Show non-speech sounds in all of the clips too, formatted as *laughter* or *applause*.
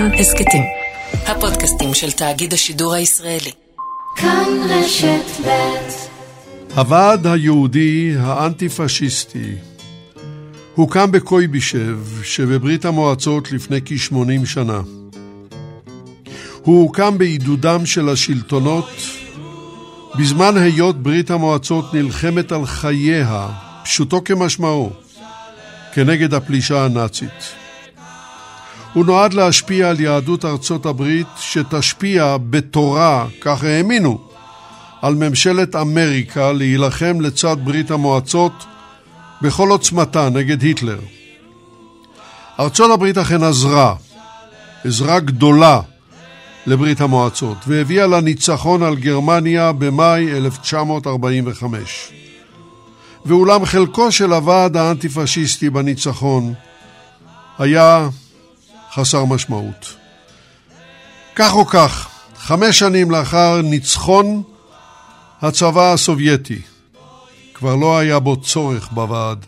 כאן הסכתים. הפודקאסטים של תאגיד השידור הישראלי. כאן רשת ב' הוועד היהודי האנטי-פשיסטי הוקם בקויבישב שבברית המועצות לפני כ-80 שנה. הוא הוקם בעידודם של השלטונות בזמן היות ברית המועצות נלחמת על חייה, פשוטו כמשמעו, כנגד הפלישה הנאצית. הוא נועד להשפיע על יהדות ארצות הברית שתשפיע בתורה, כך האמינו, על ממשלת אמריקה להילחם לצד ברית המועצות בכל עוצמתה נגד היטלר. ארצות הברית אכן עזרה, עזרה גדולה לברית המועצות, והביאה לניצחון על גרמניה במאי 1945. ואולם חלקו של הוועד האנטי-פשיסטי בניצחון היה חסר משמעות. כך או כך, חמש שנים לאחר ניצחון הצבא הסובייטי, כבר לא היה בו צורך בוועד,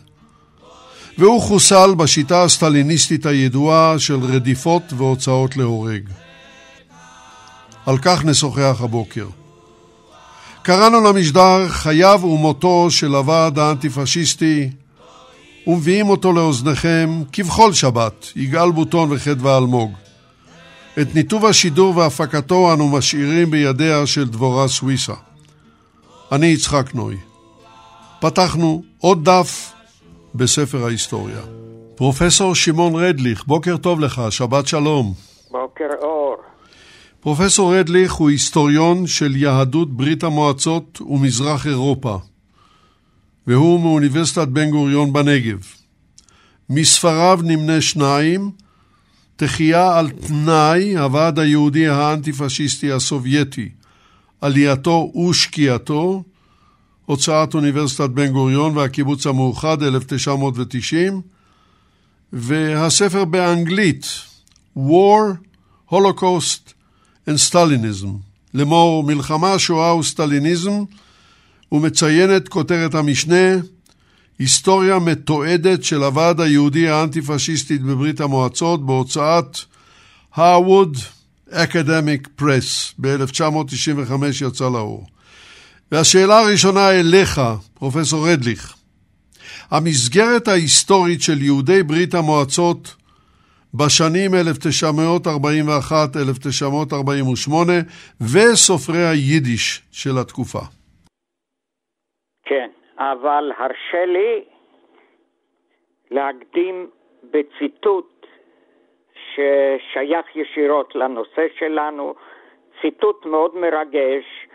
והוא חוסל בשיטה הסטליניסטית הידועה של רדיפות והוצאות להורג. על כך נשוחח הבוקר. קראנו למשדר חייו ומותו של הוועד האנטי-פשיסטי ומביאים אותו לאוזניכם כבכל שבת, יגאל בוטון וחדווה אלמוג. את ניתוב השידור והפקתו אנו משאירים בידיה של דבורה סוויסה. אני יצחק נוי. פתחנו עוד דף בספר ההיסטוריה. פרופסור שמעון רדליך, בוקר טוב לך, שבת שלום. בוקר אור. פרופסור רדליך הוא היסטוריון של יהדות ברית המועצות ומזרח אירופה. והוא מאוניברסיטת בן גוריון בנגב. מספריו נמנה שניים, תחייה על תנאי, הוועד היהודי האנטי-פשיסטי הסובייטי, עלייתו ושקיעתו, הוצאת אוניברסיטת בן גוריון והקיבוץ המאוחד 1990, והספר באנגלית War, Holocaust and Stalinism, לאמור מלחמה, שואה וסטליניזם, ומציינת כותרת המשנה היסטוריה מתועדת של הוועד היהודי האנטי-פשיסטית בברית המועצות בהוצאת הרווד אקדמיק פרס ב-1995 יצא לאור. והשאלה הראשונה אליך, פרופסור רדליך, המסגרת ההיסטורית של יהודי ברית המועצות בשנים 1941-1948 וסופרי היידיש של התקופה. כן, אבל הרשה לי להקדים בציטוט ששייך ישירות לנושא שלנו, ציטוט מאוד מרגש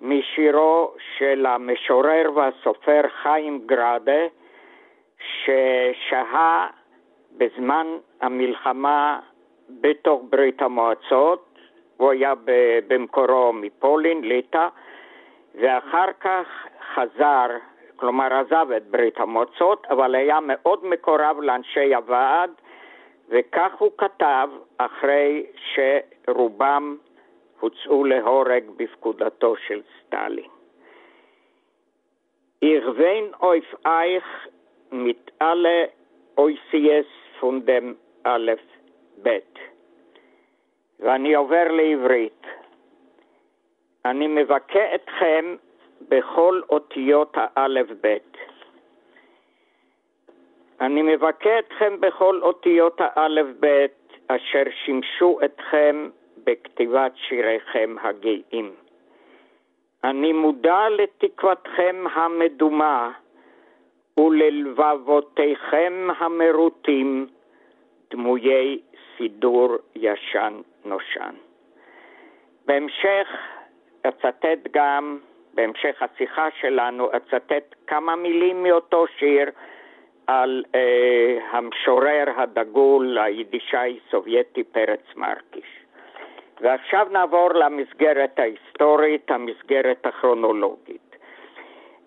משירו של המשורר והסופר חיים גראדה, ששהה בזמן המלחמה בתוך ברית המועצות, הוא היה במקורו מפולין, ליטא, ואחר כך חזר, כלומר עזב את ברית המועצות, אבל היה מאוד מקורב לאנשי הוועד, וכך הוא כתב אחרי שרובם הוצאו להורג בפקודתו של סטלין. Ich wen auf euch mit alle OCS von dem א' ב' ואני עובר לעברית. אני מבכה אתכם בכל אותיות האלף-בית. אני מבכה אתכם בכל אותיות האלף-בית אשר שימשו אתכם בכתיבת שיריכם הגאים. אני מודע לתקוותכם המדומה וללבבותיכם המרוטים, דמויי סידור ישן נושן. בהמשך אצטט גם בהמשך השיחה שלנו אצטט כמה מילים מאותו שיר על אה, המשורר הדגול היידישאי סובייטי פרץ מרקיש. ועכשיו נעבור למסגרת ההיסטורית, המסגרת הכרונולוגית.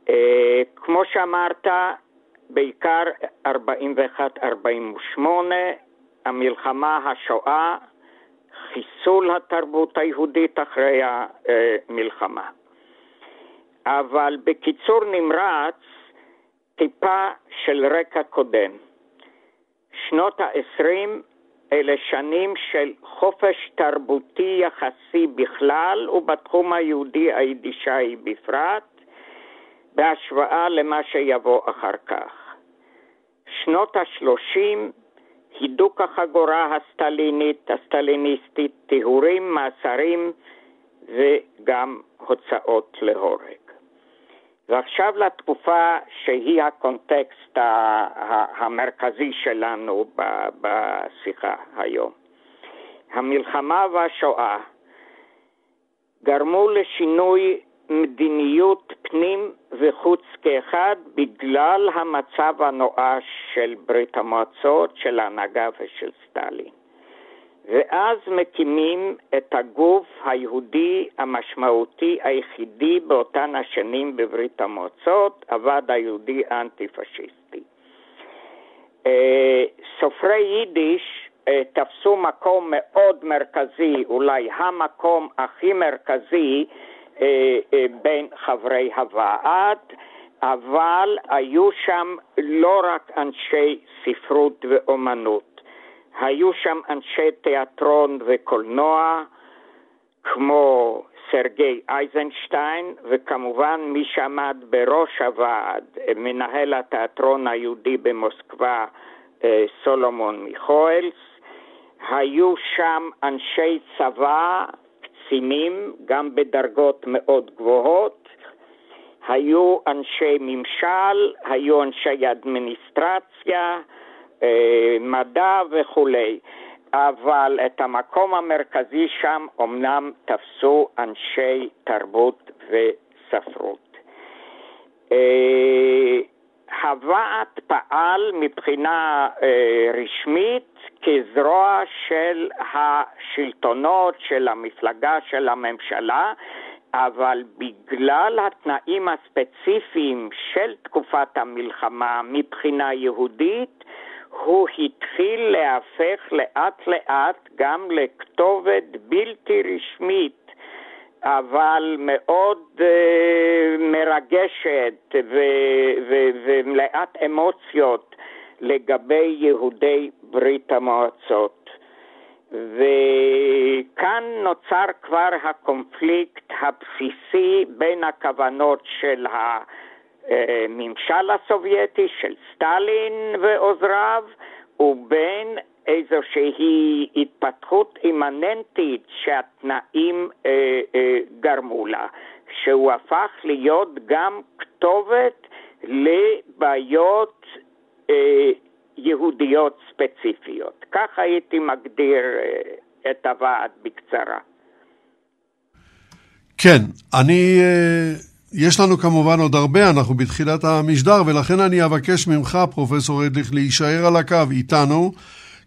אה, כמו שאמרת, בעיקר 41-48, המלחמה, השואה, חיסול התרבות היהודית אחרי המלחמה. אבל בקיצור נמרץ, טיפה של רקע קודם. שנות ה-20 אלה שנים של חופש תרבותי יחסי בכלל ובתחום היהודי היידישאי בפרט, בהשוואה למה שיבוא אחר כך. שנות השלושים, הידוק החגורה הסטלינית, הסטליניסטית, טיהורים, מאסרים וגם הוצאות להורג. ועכשיו לתקופה שהיא הקונטקסט המרכזי שלנו בשיחה היום. המלחמה והשואה גרמו לשינוי מדיניות פנים וחוץ כאחד בגלל המצב הנואש של ברית המועצות, של ההנהגה ושל סטלין. ואז מקימים את הגוף היהודי המשמעותי היחידי באותן השנים בברית המועצות, הוועד היהודי האנטי-פשיסטי. אה, סופרי יידיש אה, תפסו מקום מאוד מרכזי, אולי המקום הכי מרכזי אה, בין חברי הוועד, אבל היו שם לא רק אנשי ספרות ואומנות. היו שם אנשי תיאטרון וקולנוע, כמו סרגי אייזנשטיין, וכמובן מי שעמד בראש הוועד, מנהל התיאטרון היהודי במוסקבה, אה, סולומון מיכואלס. היו שם אנשי צבא, קצינים, גם בדרגות מאוד גבוהות. היו אנשי ממשל, היו אנשי אדמיניסטרציה, מדע וכולי. אבל את המקום המרכזי שם אמנם תפסו אנשי תרבות וספרות. אה, הוועד פעל מבחינה אה, רשמית כזרוע של השלטונות, של המפלגה, של הממשלה, אבל בגלל התנאים הספציפיים של תקופת המלחמה מבחינה יהודית, הוא התחיל להפך לאט לאט גם לכתובת בלתי רשמית, אבל מאוד uh, מרגשת ומלאת אמוציות לגבי יהודי ברית המועצות. וכאן נוצר כבר הקונפליקט הבסיסי בין הכוונות של ה... הממשל הסובייטי של סטלין ועוזריו, ובין איזושהי התפתחות אימננטית שהתנאים אה, אה, גרמו לה, שהוא הפך להיות גם כתובת לבעיות אה, יהודיות ספציפיות. כך הייתי מגדיר אה, את הוועד בקצרה. כן, אני... אה... יש לנו כמובן עוד הרבה, אנחנו בתחילת המשדר, ולכן אני אבקש ממך, פרופסור אדליך, להישאר על הקו איתנו,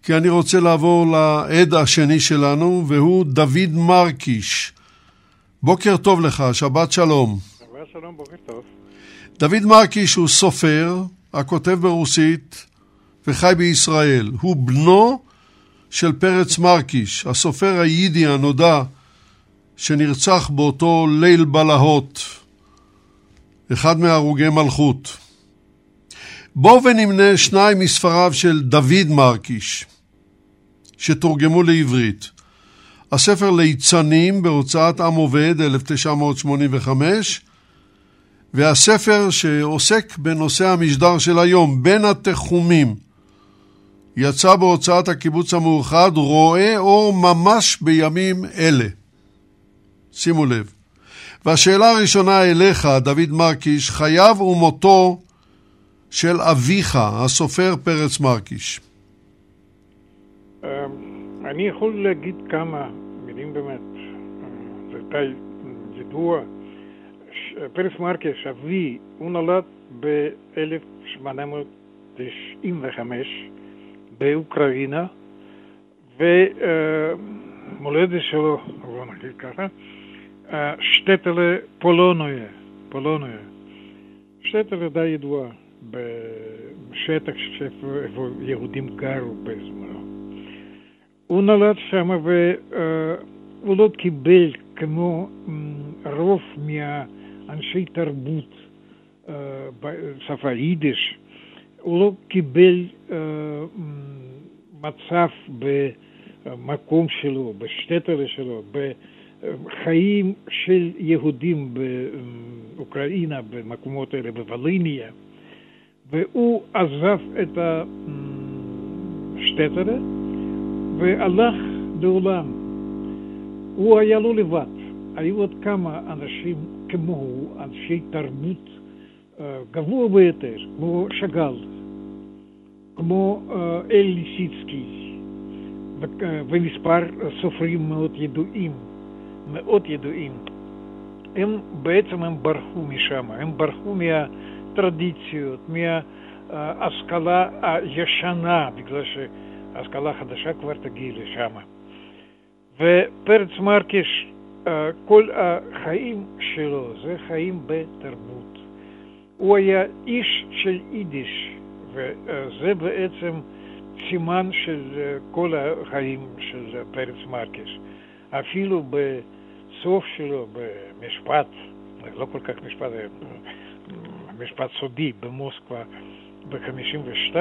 כי אני רוצה לעבור לעד השני שלנו, והוא דוד מרקיש. בוקר טוב לך, שבת שלום. שבת שלום, בוקר טוב. דוד מרקיש הוא סופר, הכותב ברוסית וחי בישראל. הוא בנו של פרץ מרקיש, הסופר היידי הנודע שנרצח באותו ליל בלהות. אחד מהרוגי מלכות. בואו ונמנה שניים מספריו של דוד מרקיש, שתורגמו לעברית. הספר ליצנים בהוצאת עם עובד, 1985, והספר שעוסק בנושא המשדר של היום, בין התחומים, יצא בהוצאת הקיבוץ המאוחד, רואה אור ממש בימים אלה. שימו לב. והשאלה הראשונה אליך, דוד מרקיש, חייו ומותו של אביך, הסופר פרץ מרקיש. אמ, אני יכול להגיד כמה מילים באמת, זה די ידוע. פרץ מרקיש, אבי, הוא נולד ב-1895 באוקראינה, ומולדת שלו, בוא נגיד ככה, שטטלה פולונויה, פולונויה. שטטלה די ידועה בשטח שאיפה יהודים גרו בזמנו. הוא נולד שם והוא לא קיבל כמו רוב מהאנשי תרבות בשפה יידיש, הוא לא קיבל מצב במקום שלו, בשטטר שלו, בחיים של יהודים באוקראינה, במקומות האלה, בווליניה, והוא עזב את השטטר והלך לעולם. הוא היה לא לבד, היו עוד כמה אנשים כמוהו, אנשי תרבות גבוה ביותר, כמו שאגאל, כמו אל ליסיצקי ומספר סופרים מאוד ידועים, מאוד ידועים. הם בעצם הם ברחו משם, הם ברחו מהטרדיציות, מההשכלה הישנה, בגלל שההשכלה החדשה כבר תגיע לשם. ופרץ מרקש, כל החיים שלו זה חיים בתרבות. הוא היה איש של יידיש, וזה בעצם סימן של כל החיים של פרץ מרקש. אפילו בסוף שלו, במשפט, לא כל כך משפט, משפט סודי במוסקבה ב-52,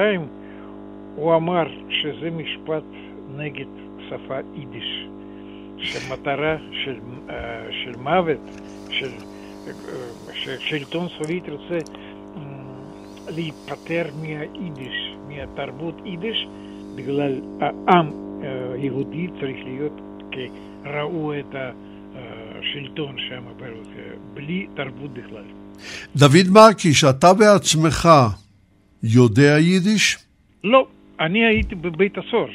הוא אמר שזה משפט נגד שפה יידיש, שמטרה של, של מוות, של ששלטון סובייטי רוצה להיפטר מהיידיש, מהתרבות יידיש, בגלל העם היהודי צריך להיות כראו את השלטון שם ברוסיה, בלי תרבות בכלל. דוד מרקיש, אתה בעצמך יודע יידיש? לא, אני הייתי בבית הסוהר,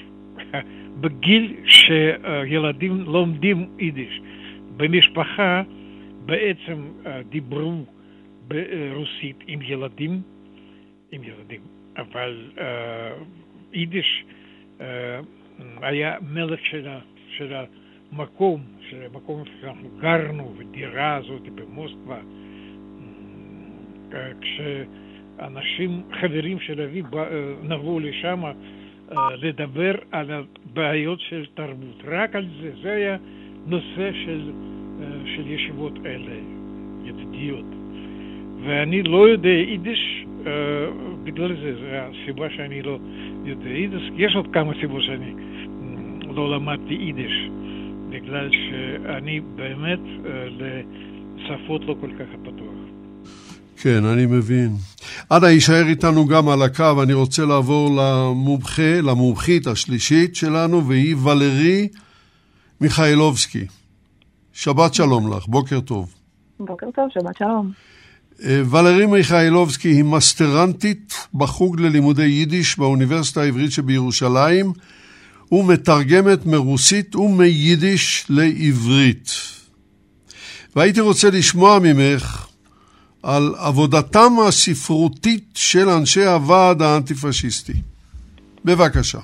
*laughs* בגיל שילדים לומדים יידיש. במשפחה בעצם דיברו ברוסית עם ילדים, עם ילדים, אבל יידיש היה מלך של, של המקום, של המקום שאנחנו גרנו, ודירה הזאת במוסקבה. כשאנשים, חברים של אבי, נבואו לשם לדבר על הבעיות של תרבות. רק על זה, זה היה נושא של של ישיבות אלה, ידידיות. ואני לא יודע יידיש, אה, בגלל זה, זו הסיבה שאני לא יודע יידיש. יש עוד כמה סיבות שאני לא למדתי יידיש, בגלל שאני באמת אה, לשפות לא כל כך פתוח. כן, אני מבין. אנא, יישאר איתנו גם על הקו, אני רוצה לעבור למומחה, למומחית השלישית שלנו, והיא ולרי מיכאילובסקי. שבת שלום לך, בוקר טוב. בוקר טוב, שבת שלום. אה, ולרי מיכאילובסקי היא מסטרנטית בחוג ללימודי יידיש באוניברסיטה העברית שבירושלים ומתרגמת מרוסית ומיידיש לעברית. והייתי רוצה לשמוע ממך על עבודתם הספרותית של אנשי הוועד האנטי-פשיסטי. בבקשה.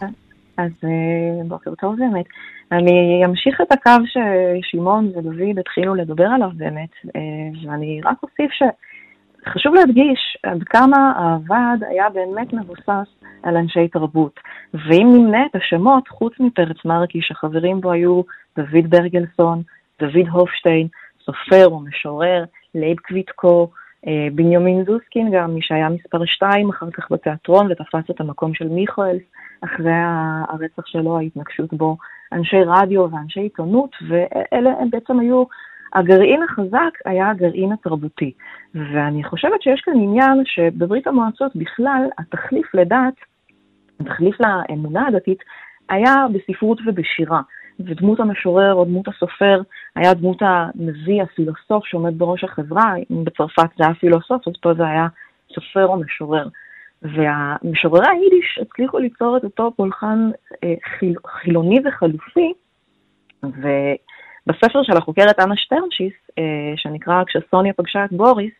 אז אה, בוקר טוב באמת. אני אמשיך את הקו ששמעון ודוד התחילו לדבר עליו באמת, אה, ואני רק אוסיף שחשוב להדגיש עד כמה הוועד היה באמת מבוסס על אנשי תרבות. ואם נמנה את השמות, חוץ מפרץ מרקיש, שחברים בו היו דוד ברגלסון, דוד הופשטיין, סופר ומשורר, לייב קוויטקו, אה, בנימין זוסקין גם, מי שהיה מספר 2 אחר כך בתיאטרון ותפס את המקום של מיכואלס אחרי הרצח שלו, ההתנגשות בו, אנשי רדיו ואנשי עיתונות, ואלה הם בעצם היו, הגרעין החזק היה הגרעין התרבותי. ואני חושבת שיש כאן עניין שבברית המועצות בכלל, התחליף לדת, התחליף לאמונה הדתית, היה בספרות ובשירה. ודמות המשורר או דמות הסופר היה דמות הנביא, הפילוסוף שעומד בראש החברה, אם בצרפת זה היה פילוסוף, אז פה זה היה סופר או משורר. והמשוררי היידיש הצליחו ליצור את אותו פולחן אה, חיל, חילוני וחלופי, ובספר של החוקרת אנה שטרנשיס, אה, שנקרא כשסוניה פגשה את בוריס,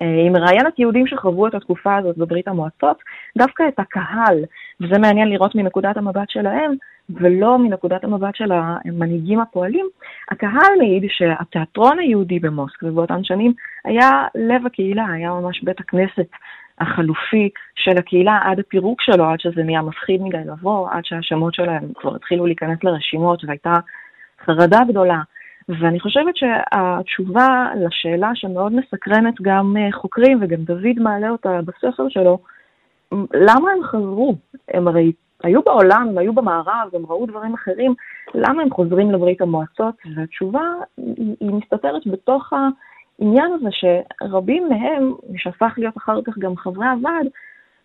היא מראיינת יהודים שחוו את התקופה הזאת בברית המועצות, דווקא את הקהל, וזה מעניין לראות מנקודת המבט שלהם, ולא מנקודת המבט של המנהיגים הפועלים, הקהל מעיד שהתיאטרון היהודי במוסקבה באותן שנים היה לב הקהילה, היה ממש בית הכנסת החלופי של הקהילה עד הפירוק שלו, עד שזה נהיה מפחיד מדי לבוא, עד שהשמות שלהם כבר התחילו להיכנס לרשימות והייתה חרדה גדולה. ואני חושבת שהתשובה לשאלה שמאוד מסקרנת גם אה, חוקרים, וגם דוד מעלה אותה בספר שלו, למה הם חזרו? הם הרי היו בעולם והיו במערב, הם ראו דברים אחרים, למה הם חוזרים לברית המועצות? והתשובה היא מסתתרת בתוך העניין הזה שרבים מהם, שהפך להיות אחר כך גם חברי הוועד,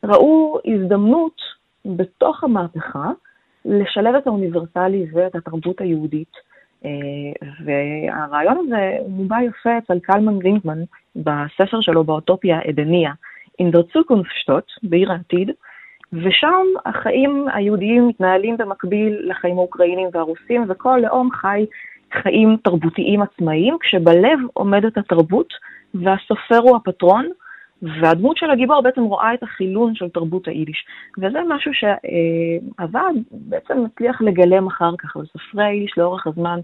ראו הזדמנות בתוך המהפכה לשלב את האוניברסלי ואת התרבות היהודית. אה, והרעיון הזה מובע יפה אצל קלמן גרינקמן בספר שלו באוטופיה אדניה, In der בעיר העתיד, ושם החיים היהודיים מתנהלים במקביל לחיים האוקראינים והרוסים, וכל לאום חי חיים תרבותיים עצמאיים, כשבלב עומדת התרבות, והסופר הוא הפטרון, והדמות של הגיבור בעצם רואה את החילון של תרבות היידיש. וזה משהו שהוועד בעצם מצליח לגלם אחר כך, וסופרי היידיש לאורך הזמן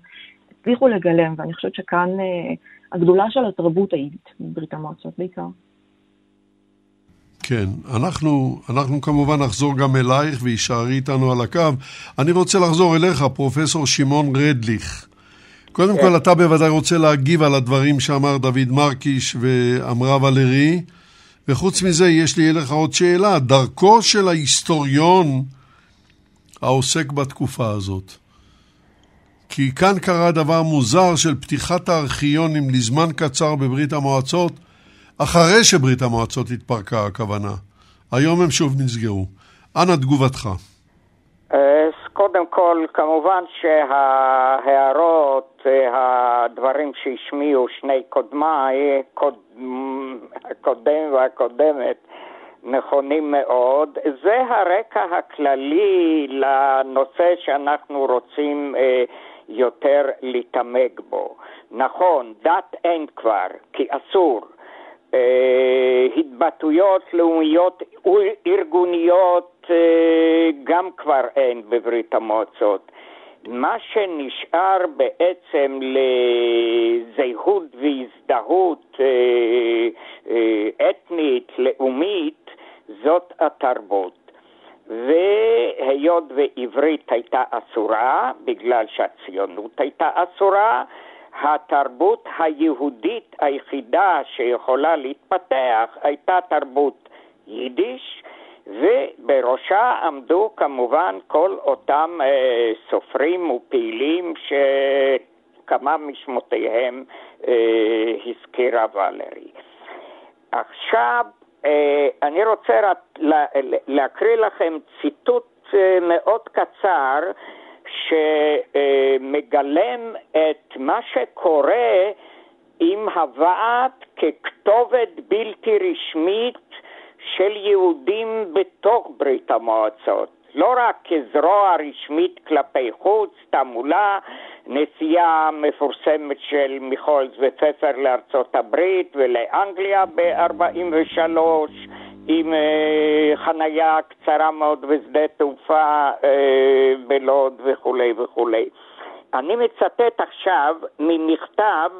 הצליחו לגלם, ואני חושבת שכאן אה, הגדולה של התרבות היידית בברית המועצות בעיקר. כן, אנחנו, אנחנו כמובן נחזור גם אלייך ויישארי איתנו על הקו. אני רוצה לחזור אליך, פרופסור שמעון רדליך. קודם כן. כל, אתה בוודאי רוצה להגיב על הדברים שאמר דוד מרקיש ואמרה ולרי, וחוץ מזה, יש לי אליך עוד שאלה. דרכו של ההיסטוריון העוסק בתקופה הזאת. כי כאן קרה דבר מוזר של פתיחת הארכיונים לזמן קצר בברית המועצות, אחרי שברית המועצות התפרקה הכוונה. היום הם שוב נסגרו. אנא תגובתך. קודם כל, כמובן שההערות, הדברים שהשמיעו שני קודמיי, קוד, הקודם והקודמת, נכונים מאוד. זה הרקע הכללי לנושא שאנחנו רוצים אה, יותר להתעמק בו. נכון, דת אין כבר, כי אסור. אה, התבטאויות לאומיות ארגוניות אה, גם כבר אין בברית המועצות. מה שנשאר בעצם לזהות והזדהות אה, אתנית, לאומית, זאת התרבות. והיות ועברית הייתה אסורה, בגלל שהציונות הייתה אסורה, התרבות היהודית היחידה שיכולה להתפתח הייתה תרבות יידיש, ובראשה עמדו כמובן כל אותם אה, סופרים ופעילים שכמה משמותיהם אה, הזכירה ולרי. עכשיו, אה, אני רוצה רק לה, להקריא לכם ציטוט אה, מאוד קצר שמגלם את מה שקורה עם הוועד ככתובת בלתי רשמית של יהודים בתוך ברית המועצות. לא רק כזרוע רשמית כלפי חוץ, תעמולה, נסיעה מפורסמת של מיכולס ופפר לארצות הברית ולאנגליה ב-43, עם אה, חנייה קצרה מאוד בשדה תעופה אה, בלוד וכולי וכולי. אני מצטט עכשיו ממכתב,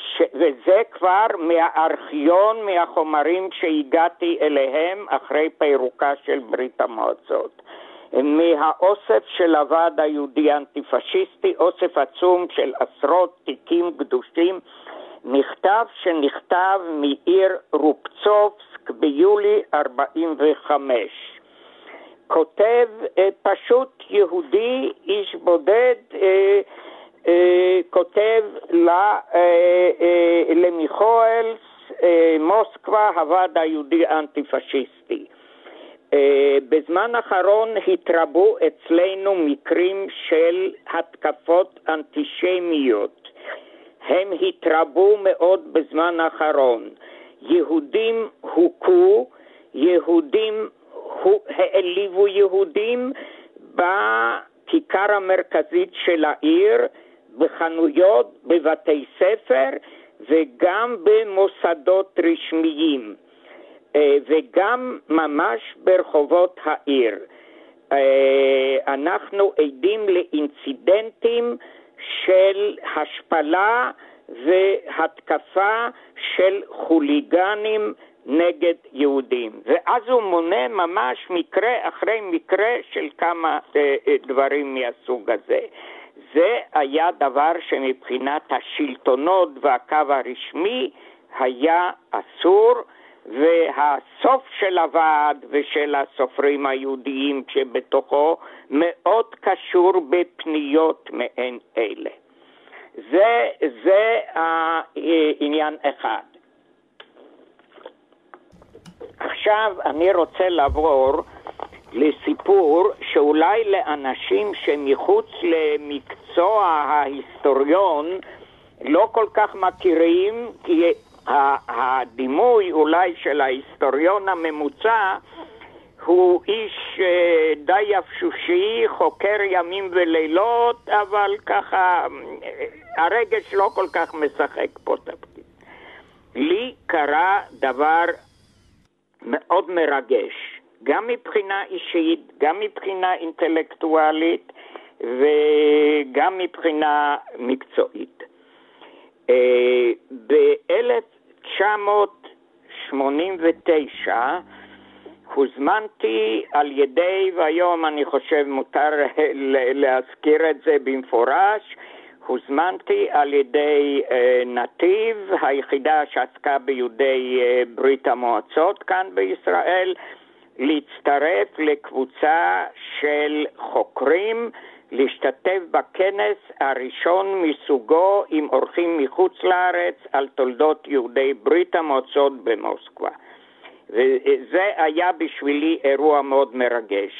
ש... וזה כבר מהארכיון, מהחומרים שהגעתי אליהם אחרי פירוקה של ברית המועצות. מהאוסף של הוועד היהודי האנטי-פשיסטי, אוסף עצום של עשרות תיקים קדושים, מכתב שנכתב מעיר רופצובסק ביולי 45. כותב אה, פשוט יהודי, איש בודד, אה, כותב לה, אה, אה, למיכואלס, אה, מוסקבה, הוועד היהודי האנטי-פשיסטי. אה, בזמן האחרון התרבו אצלנו מקרים של התקפות אנטישמיות. הם התרבו מאוד בזמן האחרון. יהודים הוכו, יהודים העליבו יהודים בכיכר המרכזית של העיר, בחנויות, בבתי ספר וגם במוסדות רשמיים. אה, וגם ממש ברחובות העיר. אה, אנחנו עדים לאינצידנטים של השפלה והתקפה של חוליגנים נגד יהודים. ואז הוא מונה ממש מקרה אחרי מקרה של כמה אה, דברים מהסוג הזה. זה היה דבר שמבחינת השלטונות והקו הרשמי היה אסור, והסוף של הוועד ושל הסופרים היהודיים שבתוכו מאוד קשור בפניות מעין אלה. זה, זה העניין אחד. עכשיו אני רוצה לעבור לסיפור שאולי לאנשים שמחוץ למקצוע ההיסטוריון לא כל כך מכירים, כי הדימוי אולי של ההיסטוריון הממוצע הוא איש אה, די יפשושי, חוקר ימים ולילות, אבל ככה אה, הרגש לא כל כך משחק פה תפקיד. לי קרה דבר מאוד מרגש, גם מבחינה אישית, גם מבחינה אינטלקטואלית וגם מבחינה מקצועית. אה, ב-1989 הוזמנתי על ידי, והיום אני חושב מותר *laughs* להזכיר את זה במפורש, הוזמנתי על ידי אה, נתיב, היחידה שעסקה ביהודי אה, ברית המועצות כאן בישראל, להצטרף לקבוצה של חוקרים להשתתף בכנס הראשון מסוגו עם אורחים מחוץ לארץ על תולדות יהודי ברית המועצות במוסקבה. וזה היה בשבילי אירוע מאוד מרגש.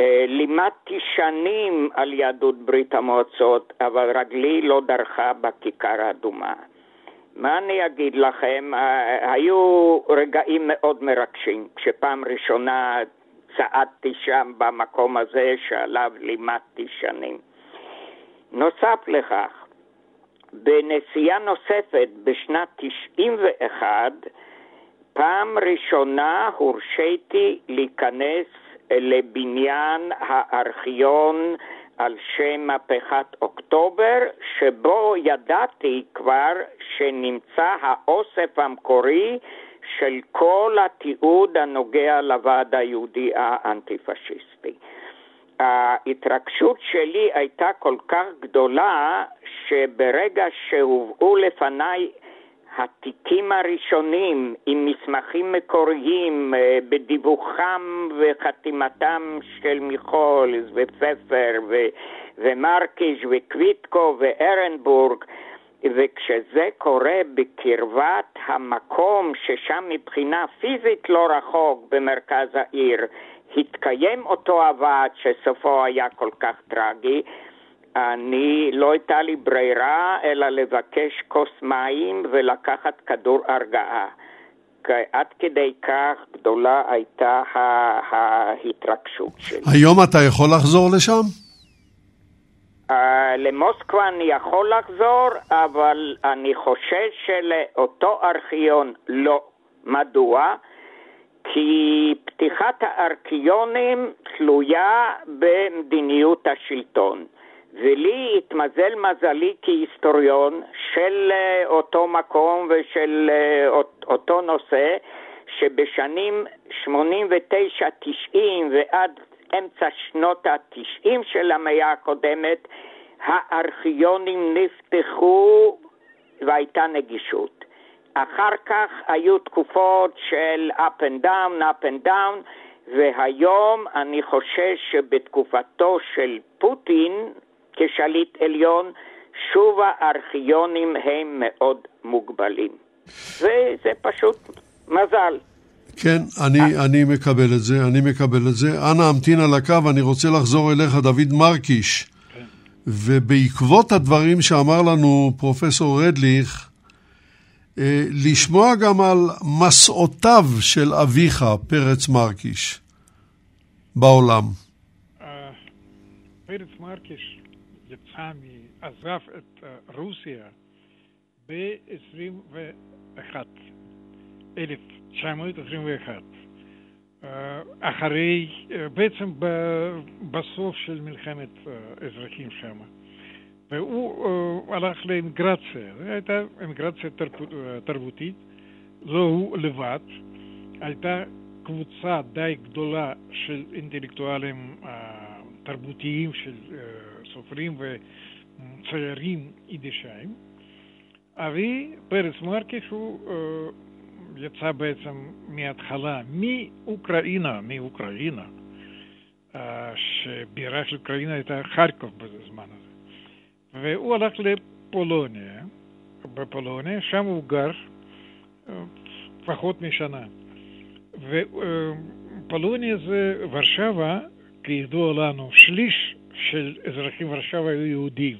אה, לימדתי שנים על יהדות ברית המועצות, אבל רגלי לא דרכה בכיכר האדומה. מה אני אגיד לכם? אה, היו רגעים מאוד מרגשים, כשפעם ראשונה צעדתי שם במקום הזה שעליו לימדתי שנים. נוסף לכך, בנסיעה נוספת בשנת 91, פעם ראשונה הורשיתי להיכנס לבניין הארכיון על שם מהפכת אוקטובר, שבו ידעתי כבר שנמצא האוסף המקורי של כל התיעוד הנוגע לוועד היהודי האנטי-פשיסטי. ההתרגשות שלי הייתה כל כך גדולה, שברגע שהובאו לפניי התיקים הראשונים עם מסמכים מקוריים אה, בדיווחם וחתימתם של מיכולס ופפר ו- ומרקיש וקוויטקו וארנבורג וכשזה קורה בקרבת המקום ששם מבחינה פיזית לא רחוק במרכז העיר התקיים אותו הוועד שסופו היה כל כך טרגי אני, לא הייתה לי ברירה אלא לבקש כוס מים ולקחת כדור הרגעה. עד כדי כך גדולה הייתה ההתרגשות שלי. היום אתה יכול לחזור לשם? Uh, למוסקבה אני יכול לחזור, אבל אני חושש שלאותו ארכיון לא. מדוע? כי פתיחת הארכיונים תלויה במדיניות השלטון. ולי התמזל מזלי כהיסטוריון של אה, אותו מקום ושל אה, אותו נושא, שבשנים 89-90 ועד אמצע שנות ה-90 של המאה הקודמת, הארכיונים נפתחו והייתה נגישות. אחר כך היו תקופות של up and down, up and down, והיום אני חושש שבתקופתו של פוטין, כשליט עליון, שוב הארכיונים הם מאוד מוגבלים. וזה פשוט מזל. כן, אני, אני מקבל את זה, אני מקבל את זה. אנא המתין על הקו, אני רוצה לחזור אליך, דוד מרקיש. כן. ובעקבות הדברים שאמר לנו פרופסור רדליך, אה, לשמוע גם על מסעותיו של אביך, פרץ מרקיש, בעולם. אה, פרץ מרקיש יצא, עזב את אה, רוסיה ב-21, 1921. אחרי, אה, בעצם בסוף של מלחמת האזרחים שם. והוא הלך לאמיגרציה, זו הייתה אמיגרציה תרבותית, לא הוא לבד, הייתה קבוצה די גדולה של אינטלקטואלים תרבותיים, של סופרים וציירים יידישיים. אבי, פרץ מרקש, הוא יצא בעצם מההתחלה מאוקראינה, מאוקראינה, שבירה של אוקראינה הייתה חרקוב בזמן הזה. והוא הלך לפולוניה, בפולוניה, שם הוא גר פחות משנה. ופולוניה זה ורשבה, כידוע לנו, שליש של אזרחים ורשבה היו יהודים.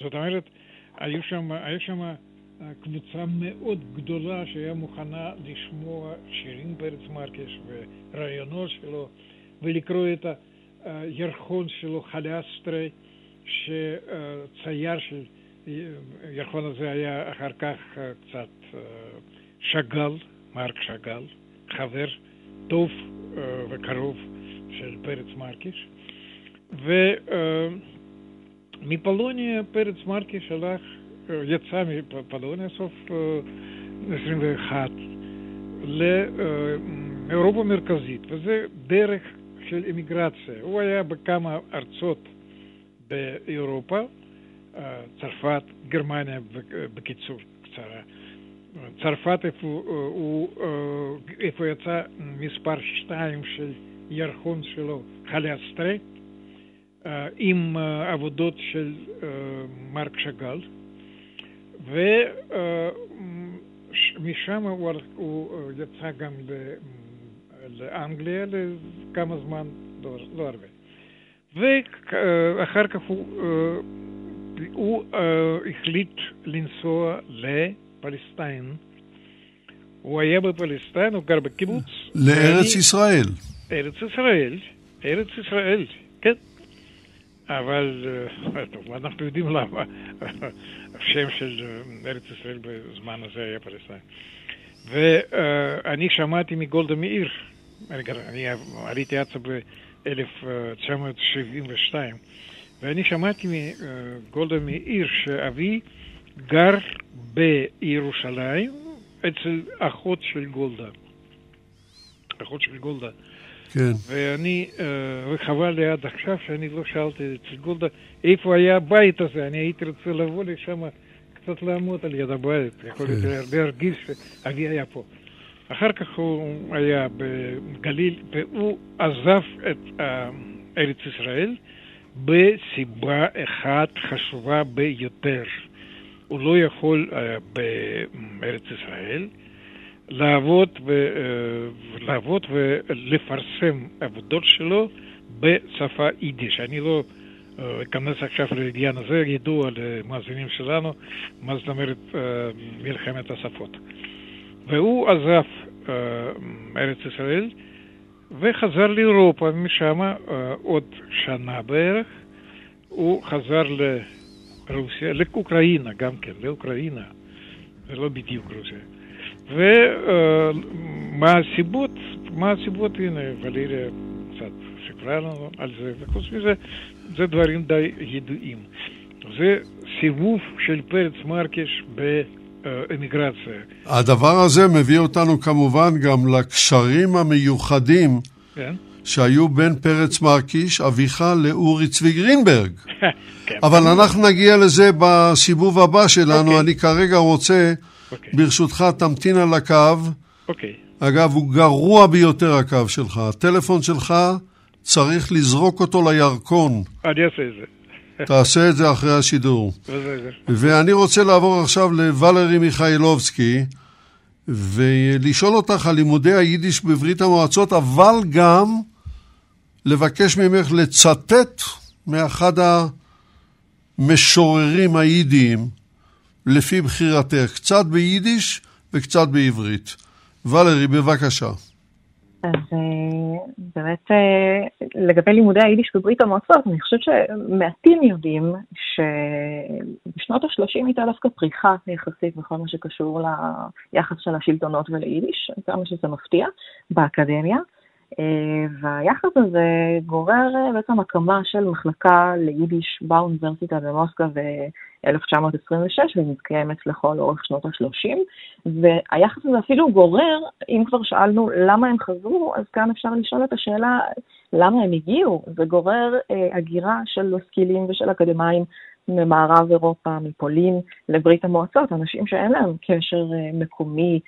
זאת אומרת, היו שם, היה שם קבוצה מאוד גדולה שהיה מוכנה לשמוע שירים בארץ מרקש ורעיונות שלו ולקרוא את הירחון שלו, חלסטרי, שצייר של הירחון הזה היה אחר כך קצת שאגאל, מרק שאגאל, חבר טוב וקרוב של פרץ מרקש. ומפולוניה פרץ מרקש הלך, יצא מפולוניה סוף 21 לאירופה המרכזית, וזה דרך של אימיגרציה. הוא היה בכמה ארצות באירופה, צרפת, גרמניה בקיצור קצרה. צרפת איפה הוא, איפה יצא מספר שתיים של ירחון שלו, חלסטרי, עם עבודות של מרק שאגאל, ומשם הוא, הוא יצא גם לאנגליה לכמה זמן, לא, לא הרבה. ואחר כך הוא, הוא החליט לנסוע לפלסטין. הוא היה בפלסטין, הוא גר בקיבוץ. לארץ ישראל. ארץ ישראל, ארץ ישראל. אבל טוב, אנחנו יודעים למה *laughs* השם של ארץ ישראל בזמן הזה היה פלסטין. ואני שמעתי מגולדה מאיר, אני עליתי ארצה ב-1972, ואני שמעתי מגולדה מאיר שאבי גר בירושלים אצל אחות של גולדה. אחות של גולדה. כן. ואני, וחבל לי עד עכשיו שאני לא שאלתי אצל גולדה איפה היה הבית הזה, אני הייתי רוצה לבוא לשם קצת לעמוד על יד הבית, יכול להיות להרגיש שאבי היה פה. אחר כך הוא היה בגליל, והוא עזב את ארץ ישראל בסיבה אחת חשובה ביותר. הוא לא יכול בארץ ישראל לעבוד, ו, לעבוד ולפרסם עבודות שלו בשפה יידיש. אני לא אכנס עכשיו לעניין הזה, ידוע למאזינים שלנו מה זאת אומרת מלחמת השפות. והוא עזב ארץ ישראל וחזר לאירופה, משם עוד שנה בערך. הוא חזר לרוסיה, לאוקראינה גם כן, לאוקראינה, זה לא בדיוק רוסיה. ומה הסיבות? מה הסיבות? הנה, ולריה קצת סיפרה לנו על זה, וחוץ מזה, זה דברים די ידועים. זה סיבוב של פרץ מרקש באמיגרציה. הדבר הזה מביא אותנו כמובן גם לקשרים המיוחדים כן? שהיו בין פרץ מרקיש, אביך, לאורי צבי גרינברג. *laughs* כן. אבל אנחנו נגיע לזה בסיבוב הבא שלנו. אוקיי. אני כרגע רוצה, אוקיי. ברשותך, תמתין על הקו. אוקיי. אגב, הוא גרוע ביותר הקו שלך. הטלפון שלך, צריך לזרוק אותו לירקון. אני אעשה את זה. *laughs* תעשה את זה אחרי השידור. ואני רוצה לעבור עכשיו לוולרי מיכאילובסקי, ולשאול אותך על לימודי היידיש בברית המועצות, אבל גם לבקש ממך לצטט מאחד המשוררים היידיים, לפי בחירתך, קצת ביידיש וקצת בעברית. ולרי, בבקשה. אז אה, באמת אה, לגבי לימודי היידיש בברית המועצות, אני חושבת שמעטים יודעים שבשנות ה-30 הייתה דווקא פריחה יחסית בכל מה שקשור ליחס של השלטונות וליידיש, כמה שזה מפתיע, באקדמיה. אה, והיחס הזה גורר בעצם הקמה של מחלקה ליידיש באוניברסיטה במוסקבה ב-1926, והיא מתקיימת לכל אורך שנות ה-30, והיחס הזה אפילו גורר, אם כבר שאלנו למה הם חזרו, אז כאן אפשר לשאול את השאלה למה הם הגיעו. זה גורר אה, הגירה של משכילים ושל אקדמאים ממערב אירופה, מפולין, לברית המועצות, אנשים שאין להם קשר אה, מקומי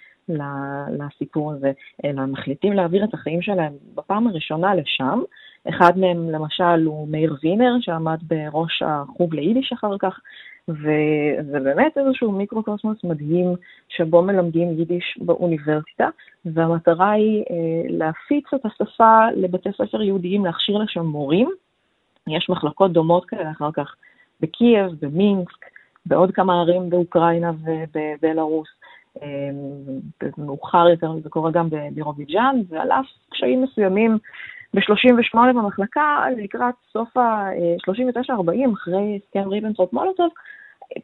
לסיפור הזה, אלא מחליטים להעביר את החיים שלהם בפעם הראשונה לשם. אחד מהם למשל הוא מאיר וינר, שעמד בראש החוג ליידיש אחר כך, וזה באמת איזשהו מיקרוקוסמוס מדהים שבו מלמדים יידיש באוניברסיטה, והמטרה היא אה, להפיץ את השפה לבתי ספר יהודיים, להכשיר לשם מורים. יש מחלקות דומות כאלה אחר כך בקייב, במינסק, בעוד כמה ערים באוקראינה ובבלארוס. אה, מאוחר יותר זה קורה גם בבירוביג'אן, ועל אף קשיים מסוימים ב-38 במחלקה, לקראת סוף ה-39-40, אחרי הסכם ריבנטרופ מולוטוב,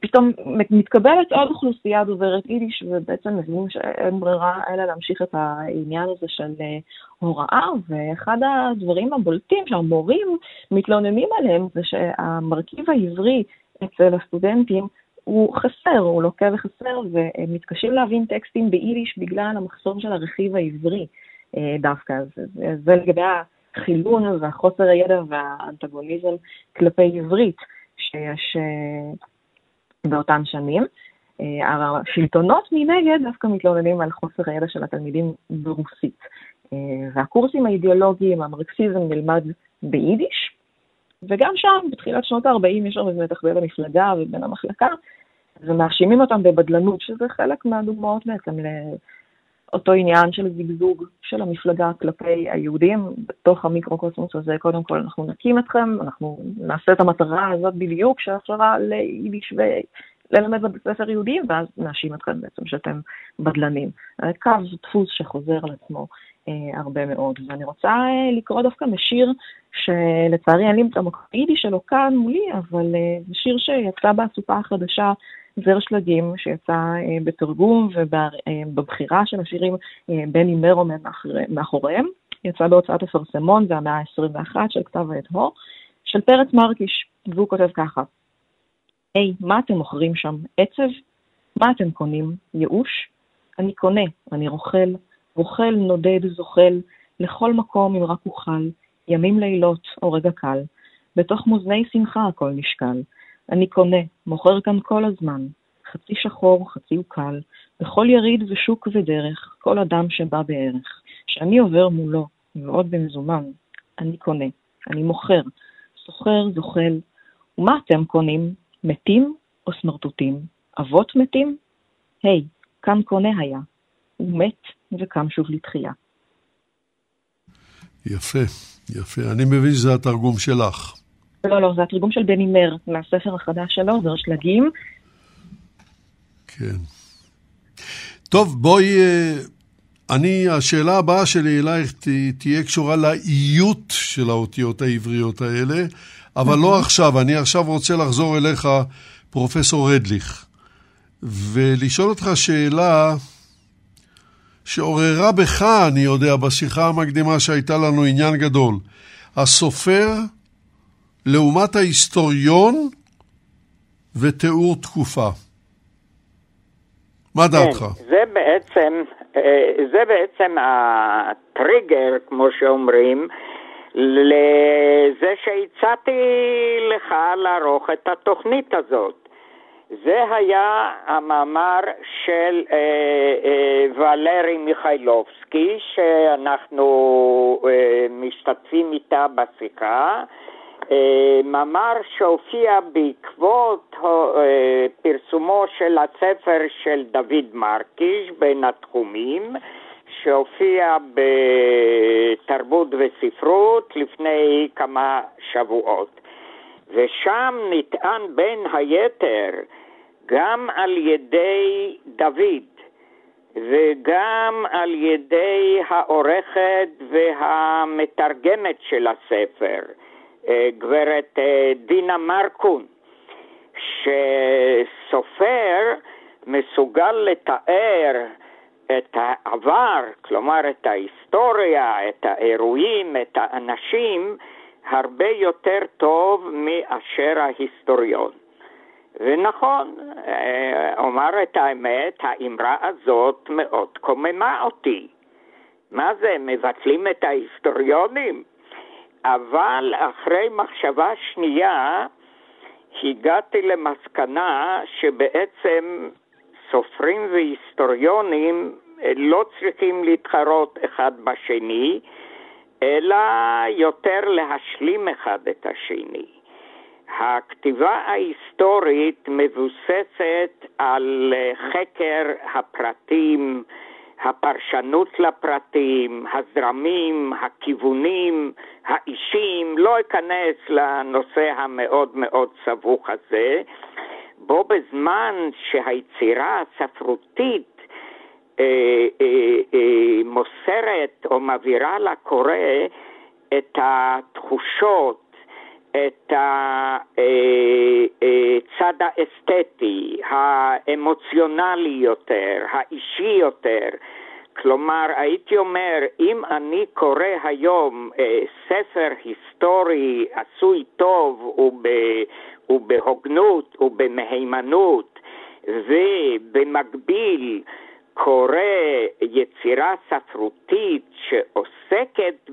פתאום מתקבלת עוד אוכלוסייה דוברת יידיש, ובעצם מבינים שאין ברירה אלא להמשיך את העניין הזה של אה, הוראה, ואחד הדברים הבולטים שהמורים מתלוננים עליהם זה שהמרכיב העברי אצל הסטודנטים הוא חסר, הוא לוקה וחסר, והם מתקשים להבין טקסטים ביידיש בגלל המחסור של הרכיב העברי אה, דווקא. זה, זה לגבי החילון והחוסר הידע והאנטגוניזם כלפי עברית שיש אה, באותן שנים. אה, השלטונות מנגד דווקא מתלוננים על חוסר הידע של התלמידים ברוסית. והקורסים האידיאולוגיים, המרקסיזם נלמד ביידיש, וגם שם, בתחילת שנות ה-40, יש הרבה מתח בין המפלגה ובין המחלקה, ומאשימים אותם בבדלנות, שזה חלק מהדוגמאות בעצם לאותו עניין של זיגזוג של המפלגה כלפי היהודים. בתוך המיקרוקוסמוס הזה, קודם כל אנחנו נקים אתכם, אנחנו נעשה את המטרה הזאת בדיוק, של ליידיש ללמד בבית ספר יהודים, ואז נאשים אתכם בעצם שאתם בדלנים. קו דפוס שחוזר על עצמו אה, הרבה מאוד. ואני רוצה אה, לקרוא דווקא משיר שלצערי אין לי את המקפידי שלו כאן מולי, אבל אה, זה שיר שיצא באסופה החדשה, זר שלגים, שיצא אה, בתרגום ובבחירה של השירים אה, בני מרומן מאחוריהם. יצא בהוצאת אפרסמון, זה המאה ה-21 של כתב העת הו, של פרץ מרקיש, והוא כותב ככה: היי, hey, מה אתם מוכרים שם? עצב? מה אתם קונים? ייאוש? אני קונה, אני רוכל, רוכל, נודד, זוחל, לכל מקום אם רק אוכל, ימים לילות או רגע קל. בתוך מאזני שמחה הכל נשקל. אני קונה, מוכר כאן כל הזמן, חצי שחור, חצי אוקל, בכל יריד ושוק ודרך, כל אדם שבא בערך, שאני עובר מולו, ועוד במזומן, אני קונה, אני מוכר, סוחר, זוחל, ומה אתם קונים? מתים או סמרטוטים? אבות מתים? היי, hey, כאן קונה היה. הוא מת וקם שוב לתחייה. יפה, יפה. אני מבין שזה התרגום שלך. לא, לא, זה התרגום של בני מר, מהספר החדש שלו, זה שלגים. כן. טוב, בואי... אה, אני, השאלה הבאה שלי אלייך תהיה קשורה לאיות של האותיות העבריות האלה, אבל לא עכשיו, אני עכשיו רוצה לחזור אליך, פרופסור רדליך, ולשאול אותך שאלה שעוררה בך, אני יודע, בשיחה המקדימה שהייתה לנו עניין גדול. הסופר לעומת ההיסטוריון ותיאור תקופה. מה כן, דעתך? כן, זה בעצם, אה, זה בעצם הטריגר, כמו שאומרים, לזה שהצעתי לך לערוך את התוכנית הזאת. זה היה המאמר של אה, אה, ולרי מיכאילובסקי, שאנחנו אה, משתתפים איתה בשיחה. אה, מאמר שהופיע בעקבות אה, פרסומו של הספר של דוד מרקיש בין התחומים, שהופיע בתרבות וספרות לפני כמה שבועות. ושם נטען בין היתר גם על ידי דוד וגם על ידי העורכת והמתרגמת של הספר, אה, גברת אה, דינה מרקון, שסופר מסוגל לתאר את העבר, כלומר את ההיסטוריה, את האירועים, את האנשים, הרבה יותר טוב מאשר ההיסטוריון. ונכון, אה, אומר את האמת, האמרה הזאת מאוד קוממה אותי. מה זה, מבטלים את ההיסטוריונים? אבל אחרי מחשבה שנייה הגעתי למסקנה שבעצם סופרים והיסטוריונים לא צריכים להתחרות אחד בשני, אלא יותר להשלים אחד את השני. הכתיבה ההיסטורית מבוססת על חקר הפרטים, הפרשנות לפרטים, הזרמים, הכיוונים, האישים, לא אכנס לנושא המאוד מאוד סבוך הזה, בו בזמן שהיצירה הספרותית אה, אה, אה, מוסרת או מעבירה לקורא את התחושות, את הצד האסתטי, האמוציונלי יותר, האישי יותר. כלומר, הייתי אומר, אם אני קורא היום ספר היסטורי עשוי טוב וב, ובהוגנות ובמהימנות, ובמקביל קורא יצירה ספרותית שעוסקת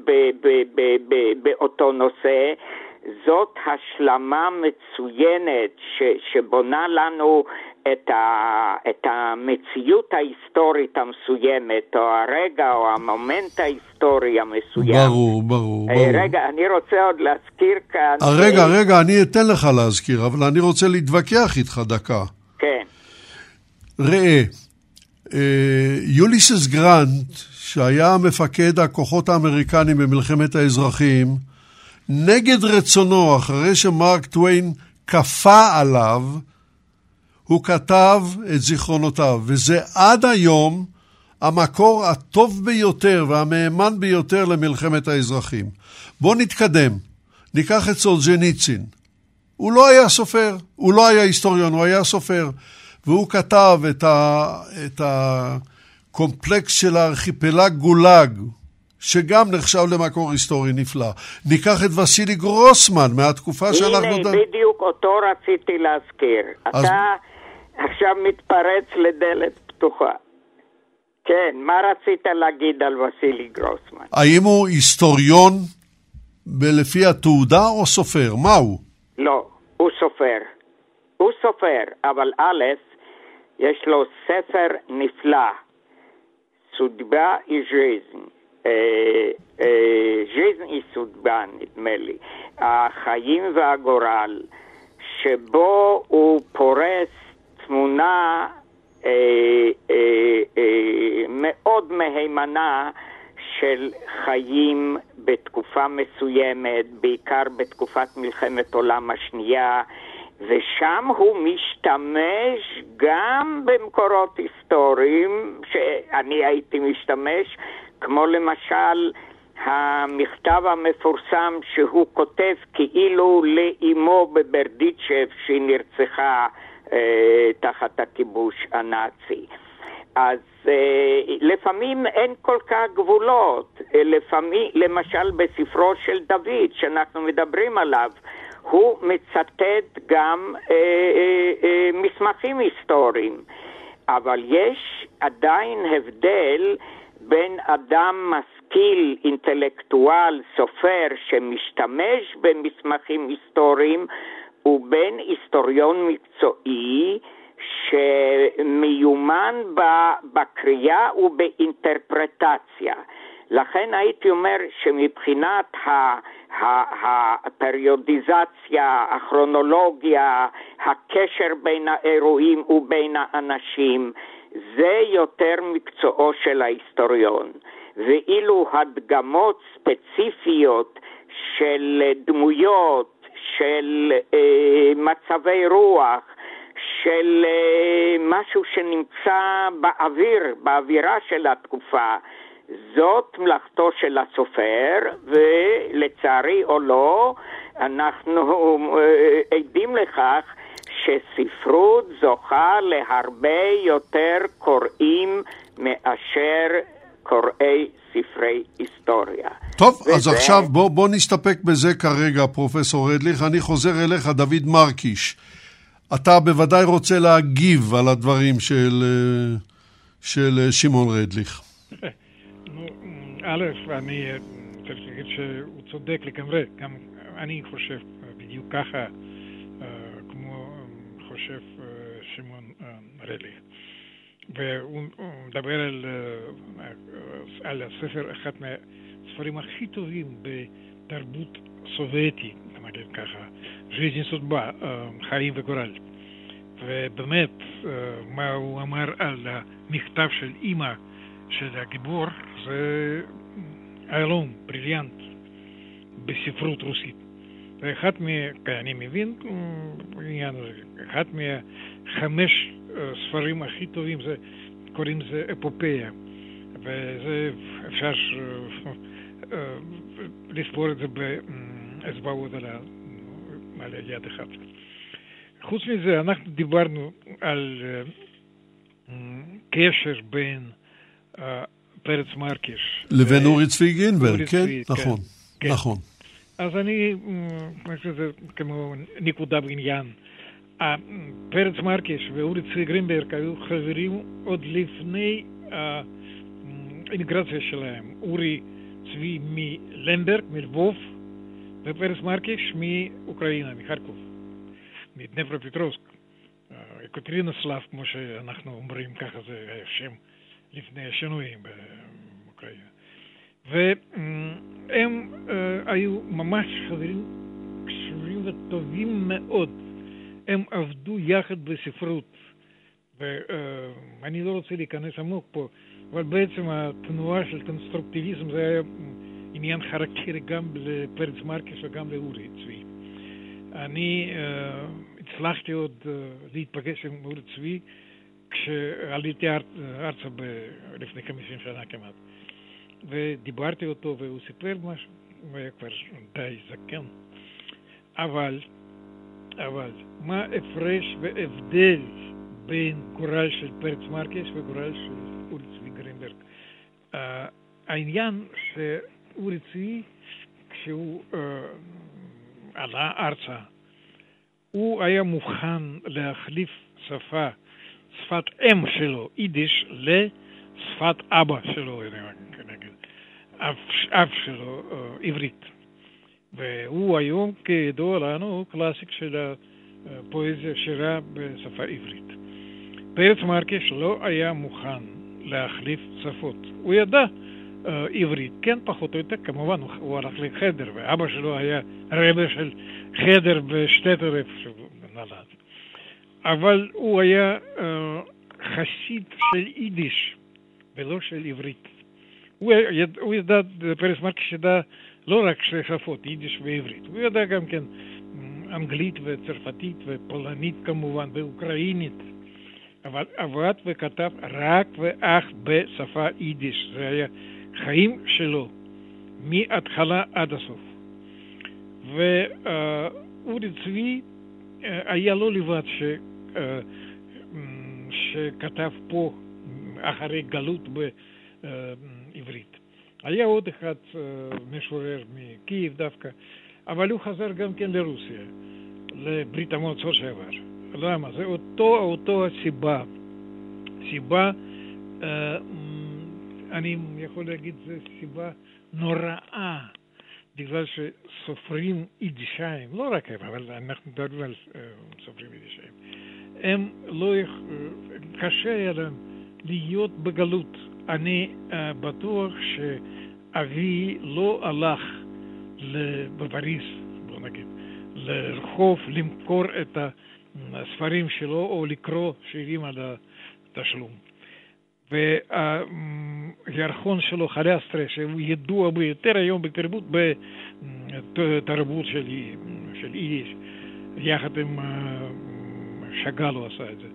באותו נושא, זאת השלמה מצוינת ש, שבונה לנו את, ה, את המציאות ההיסטורית המסוימת, או הרגע או המומנט ההיסטורי המסוים. ברור, ברור, ברור. רגע, אני רוצה עוד להזכיר כאן... רגע, רגע, אני אתן לך להזכיר, אבל אני רוצה להתווכח איתך דקה. כן. ראה, יוליסס גרנט, שהיה מפקד הכוחות האמריקנים במלחמת האזרחים, נגד רצונו, אחרי שמרק טוויין כפה עליו, הוא כתב את זיכרונותיו, וזה עד היום המקור הטוב ביותר והמהימן ביותר למלחמת האזרחים. בואו נתקדם. ניקח את סולג'ניצין. הוא לא היה סופר, הוא לא היה היסטוריון, הוא היה סופר. והוא כתב את, ה, את הקומפלקס של הארכיפלג גולאג, שגם נחשב למקור היסטורי נפלא. ניקח את וסילי גרוסמן מהתקופה הנה, שאנחנו... הנה, בדיוק אותו רציתי להזכיר. אז... אתה עכשיו מתפרץ לדלת פתוחה. כן, מה רצית להגיד על וסילי גרוסמן? האם הוא היסטוריון לפי התעודה או סופר? מה הוא? לא, הוא סופר. הוא סופר, אבל א', יש לו ספר נפלא, סודבה איז'יזן. ז'יזן היא סודבה, נדמה לי. החיים והגורל, שבו הוא פורס תמונה אה, אה, אה, מאוד מהימנה של חיים בתקופה מסוימת, בעיקר בתקופת מלחמת עולם השנייה, ושם הוא משתמש גם במקורות היסטוריים שאני הייתי משתמש, כמו למשל המכתב המפורסם שהוא כותב כאילו לאימו בברדיצ'ב שהיא נרצחה תחת הכיבוש הנאצי. אז אה, לפעמים אין כל כך גבולות, אה, לפעמים, למשל בספרו של דוד שאנחנו מדברים עליו, הוא מצטט גם אה, אה, אה, מסמכים היסטוריים, אבל יש עדיין הבדל בין אדם משכיל, אינטלקטואל, סופר, שמשתמש במסמכים היסטוריים, ובין היסטוריון מקצועי שמיומן בקריאה ובאינטרפרטציה. לכן הייתי אומר שמבחינת הפריודיזציה, הכרונולוגיה, הקשר בין האירועים ובין האנשים, זה יותר מקצועו של ההיסטוריון. ואילו הדגמות ספציפיות של דמויות, של אה, מצבי רוח, של אה, משהו שנמצא באוויר, באווירה של התקופה, זאת מלאכתו של הסופר, ולצערי או לא, אנחנו אה, עדים לכך שספרות זוכה להרבה יותר קוראים מאשר קוראי ספרי היסטוריה. טוב, וזה... אז עכשיו בוא, בוא נסתפק בזה כרגע, פרופסור רדליך. אני חוזר אליך, דוד מרקיש. אתה בוודאי רוצה להגיב על הדברים של, אה, של שמעון רדליך. *laughs* א', אני צריך להגיד שהוא צודק לגמרי, גם אני חושב בדיוק ככה, כמו חושב שמעון רדליך. והוא מדבר על, אה, על הספר, אחד מהספרים הכי טובים בתרבות סובייטית, נגיד ככה, ז'יזין סודבה, חיים וגורל. ובאמת, מה הוא אמר על המכתב של אימא של הגיבור, זה איילון, בריליאנט, בספרות רוסית. ואחד מה... אני מבין אחד מהחמש הספרים הכי טובים, זה, קוראים לזה אפופיה. וזה, אפשר לספור את זה באצבעות על, על יד אחת. חוץ מזה, אנחנו דיברנו על קשר בין פרץ מרקיש. לבין אורי צבי גינברג, כן? נכון, כן. נכון. אז אני, כמו נקודה בעניין. פרץ מרקש ואורי צבי גרינברג היו חברים עוד לפני האינטגרציה שלהם. אורי צבי מלמברג, מלבוב, ופרץ מרקש מאוקראינה, מחרקוב, מדנייפרופטרובסק. יקטרינוסלאב, כמו שאנחנו אומרים, ככה זה השם לפני השינויים באוקראינה. והם היו ממש חברים קשורים וטובים מאוד. הם עבדו יחד בספרות. ואני לא רוצה להיכנס עמוק פה, אבל בעצם התנועה של קונסטרוקטיביזם זה היה עניין כרקטרי גם לפרץ מרקיש וגם לאורי צבי. אני uh, הצלחתי עוד uh, להיפגש עם אורי צבי כשעליתי ארצה ב- לפני 50 שנה כמעט. ודיברתי אותו והוא סיפר משהו, הוא היה כבר די זקן. אבל אבל מה ההפרש והבדל בין גורל של פרץ מרקש וגורל של אורי צבי גרינברג? Uh, העניין שאורי צבי, כשהוא uh, עלה ארצה, הוא היה מוכן להחליף שפה, שפת אם שלו, יידיש, לשפת אבא שלו, נגיד, אב, אב שלו, uh, עברית. והוא היום, כידוע לנו, קלאסיק של הפואזיה שירה בשפה עברית. פרץ מרקש לא היה מוכן להחליף שפות. הוא ידע uh, עברית, כן, פחות או יותר, כמובן, הוא, הוא הלך לחדר, ואבא שלו היה רבה של חדר בשטטר שהוא נולד. אבל הוא היה uh, חסיד של יידיש ולא של עברית. הוא, יד, הוא ידע, פרס מרקש ידע לא רק שתי שפות, יידיש ועברית, הוא ידע גם כן אנגלית וצרפתית ופולנית כמובן ואוקראינית, אבל עבד וכתב רק ואך בשפה יידיש, זה היה חיים שלו, מההתחלה עד הסוף. ואורי צבי היה לא לבד ש... שכתב פה אחרי גלות בעברית. היה עוד אחד משורר מקייב דווקא, אבל הוא חזר גם כן לרוסיה, לברית המועצות שעבר. למה? זה אותו, אותו הסיבה. סיבה, אני יכול להגיד, זו סיבה נוראה, בגלל שסופרים יידישיים, לא רק הם, אבל אנחנו מדברים על סופרים יידישיים, הם לא, קשה היה להם להיות בגלות. אני uh, בטוח שאבי לא הלך בפריז, בוא נגיד, לרחוב למכור את הספרים שלו או לקרוא שירים על התשלום. והירחון שלו, חלסטרה, שהוא ידוע ביותר היום בתרבות, בתרבות של, של יידיש, יחד עם שאגל הוא עשה את זה.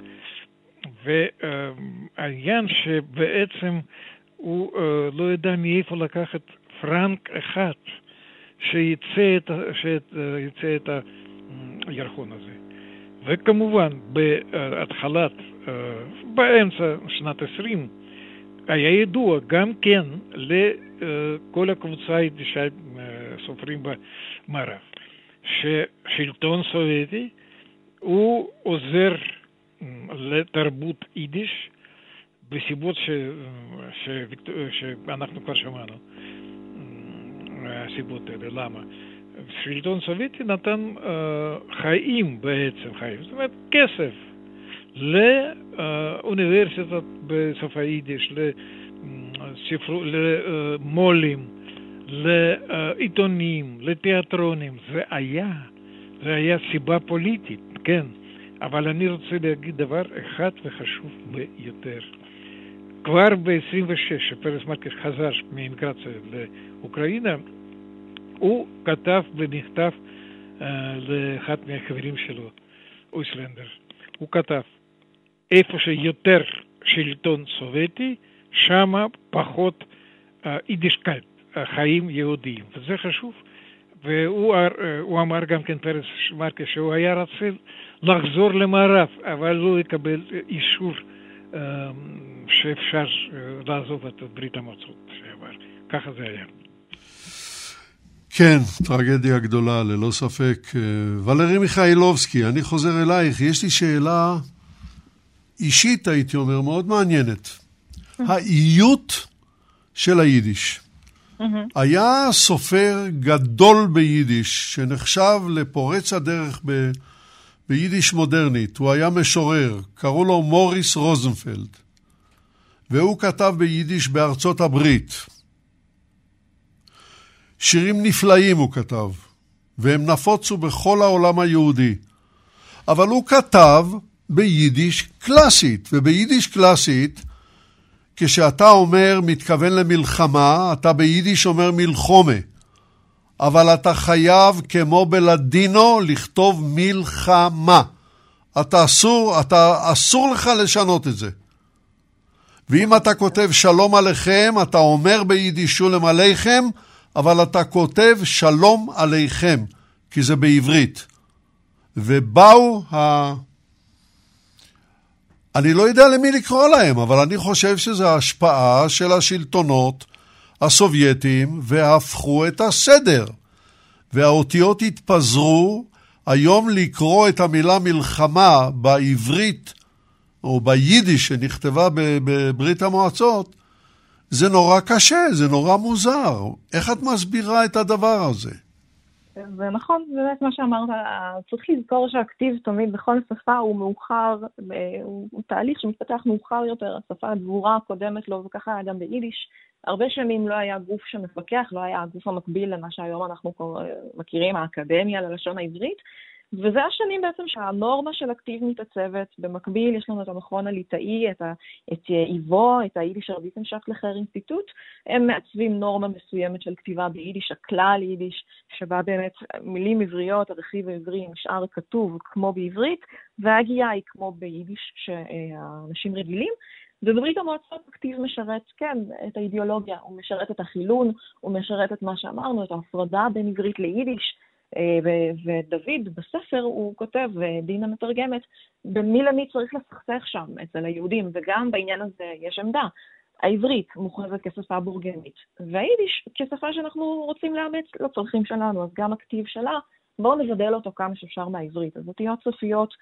והעניין שבעצם הוא לא ידע מאיפה לקחת פרנק אחד שיצא את, שיצא את הירחון הזה. וכמובן, בהתחלת, באמצע שנת 20, היה ידוע גם כן לכל הקבוצה הידישה סופרים במערב, ששלטון סובייטי הוא עוזר לתרבות יידיש בסיבות ש... ש... שאנחנו כבר שמענו, הסיבות האלה, למה? שלטון סובייטי נתן uh, חיים בעצם, חיים, זאת אומרת כסף לאוניברסיטות בשפה יידיש, למו"לים, לעיתונים, לתיאטרונים. זה היה, זה היה סיבה פוליטית, כן. אבל אני רוצה להגיד דבר אחד וחשוב ביותר. כבר ב-26, כשפרץ מרקיש חזר מאמיגרציה לאוקראינה, הוא כתב במכתב uh, לאחד מהחברים שלו, אויסלנדר. הוא כתב, איפה שיותר שלטון סובייטי, שמה פחות uh, יידישקייט, uh, חיים יהודיים. וזה חשוב. והוא אמר גם כן, פרס מרקס, שהוא היה רוצה לחזור למערב, אבל לא יקבל אישור שאפשר לעזוב את ברית המועצות שעבר. ככה זה היה. כן, טרגדיה גדולה, ללא ספק. ולרי מיכאילובסקי, אני חוזר אלייך. יש לי שאלה אישית, הייתי אומר, מאוד מעניינת. האיות של היידיש. היה סופר גדול ביידיש, שנחשב לפורץ הדרך ב... ביידיש מודרנית. הוא היה משורר, קראו לו מוריס רוזנפלד, והוא כתב ביידיש בארצות הברית. שירים נפלאים הוא כתב, והם נפוצו בכל העולם היהודי. אבל הוא כתב ביידיש קלאסית, וביידיש קלאסית, כשאתה אומר מתכוון למלחמה, אתה ביידיש אומר מלחומה. אבל אתה חייב, כמו בלדינו, לכתוב מלחמה. אתה אסור, אתה אסור לך לשנות את זה. ואם אתה כותב שלום עליכם, אתה אומר ביידיש שולם אבל אתה כותב שלום עליכם, כי זה בעברית. ובאו ה... אני לא יודע למי לקרוא להם, אבל אני חושב שזו השפעה של השלטונות הסובייטים והפכו את הסדר. והאותיות התפזרו. היום לקרוא את המילה מלחמה בעברית או ביידיש שנכתבה בברית המועצות, זה נורא קשה, זה נורא מוזר. איך את מסבירה את הדבר הזה? זה נכון, זה באמת מה שאמרת, צריך לזכור שהכתיב תמיד בכל שפה הוא מאוחר, הוא, הוא תהליך שמתפתח מאוחר יותר, השפה הדבורה הקודמת לו, וככה היה גם ביידיש. הרבה שנים לא היה גוף שמפקח, לא היה הגוף המקביל למה שהיום אנחנו מכירים, האקדמיה ללשון העברית, וזה השנים בעצם שהנורמה של הכתיב מתעצבת. במקביל יש לנו את המכון הליטאי, את, את ייוו"א, את ה יידישער וויסנשאפטלעכער אינסטיטוט. הם מעצבים נורמה מסוימת של כתיבה ביידיש, ה כלל יידיש, שבה באמת מילים עבריות, הרכיב העברי נשאר כתוב כמו בעברית, והגייה היא כמו ביידיש שאנשים רגילים. ובברית המועצות הכתיב משרת, כן, את האידיאולוגיה, הוא משרת את החילון, הוא משרת את מה שאמרנו, את ההפרדה בין עברית ליידיש. אה, ודוד בספר הוא כותב, ודינה מתרגמת, במי למי צריך לסכסך שם אצל היהודים, וגם בעניין הזה יש עמדה. העברית מוכרזת כשפה בורגנית, והיידיש כשפה שאנחנו רוצים לאמץ לצרכים שלנו, אז גם הכתיב שלה, בואו נבדל אותו כמה שאפשר מהעברית. אז אותיות סופיות,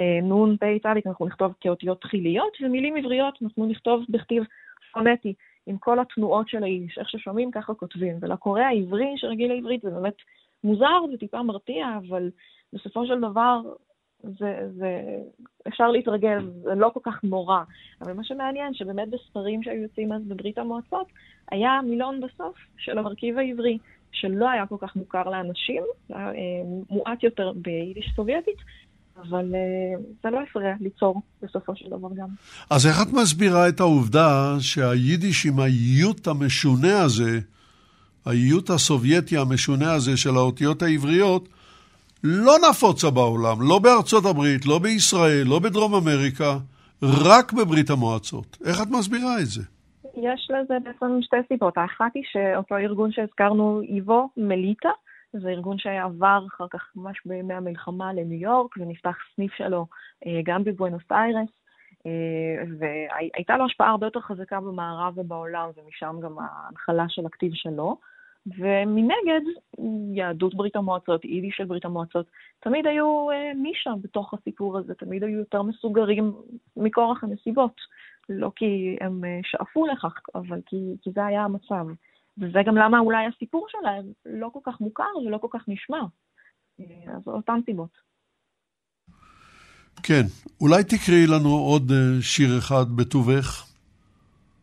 אה, נון, פ', ת', אנחנו נכתוב כאותיות תחיליות, ומילים עבריות אנחנו נכתוב בכתיב פונטי, עם כל התנועות של היידיש, איך ששומעים ככה כותבים. ולקורא העברי שרגיל לעברית זה באמת מוזר, זה טיפה מרתיע, אבל בסופו של דבר זה, זה, אפשר להתרגל, זה לא כל כך נורא. אבל מה שמעניין, שבאמת בספרים שהיו יוצאים אז בברית המועצות, היה מילון בסוף של המרכיב העברי, שלא היה כל כך מוכר לאנשים, היה אה, מועט יותר ביידיש סובייטית, אבל אה, זה לא הפריע ליצור בסופו של דבר גם. אז איך את מסבירה את העובדה שהיידיש עם האיות המשונה הזה, האיות הסובייטי המשונה הזה של האותיות העבריות, לא נפוצה בעולם, לא בארצות הברית, לא בישראל, לא בדרום אמריקה, רק בברית המועצות. איך את מסבירה את זה? יש לזה בעצם שתי סיבות. האחת היא שאותו ארגון שהזכרנו, איבו, מליטה, זה ארגון שעבר אחר כך ממש בימי המלחמה לניו יורק, ונפתח סניף שלו אה, גם בבואנוס איירס, אה, והייתה לו השפעה הרבה יותר חזקה במערב ובעולם, ומשם גם ההנחלה של הכתיב שלו. ומנגד, יהדות ברית המועצות, יידיש של ברית המועצות, תמיד היו אה, נישה בתוך הסיפור הזה, תמיד היו יותר מסוגרים מכורח הנסיבות. לא כי הם אה, שאפו לכך, אבל כי, כי זה היה המצב. וזה גם למה אולי הסיפור שלהם לא כל כך מוכר ולא כל כך נשמע. אה, אז אותן סיבות. כן. אולי תקראי לנו עוד אה, שיר אחד בטובך?